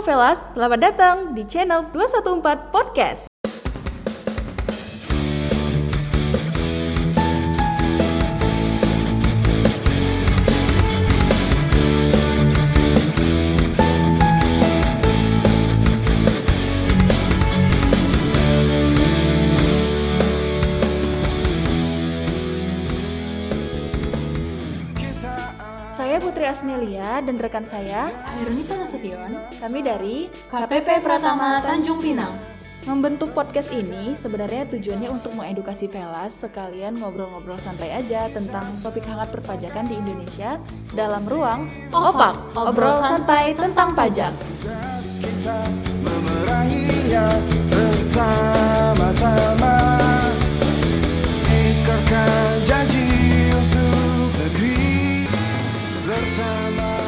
Velas, selamat datang di channel 214 Podcast. Saya Putri Asmelia dan rekan saya, Irunisa Nasution, kami dari KPP Pratama Tanjung Pinang. Membentuk podcast ini sebenarnya tujuannya untuk mengedukasi Velas sekalian ngobrol-ngobrol santai aja tentang topik hangat perpajakan di Indonesia dalam ruang Opak, Opak, obrol santai tentang pajak. time I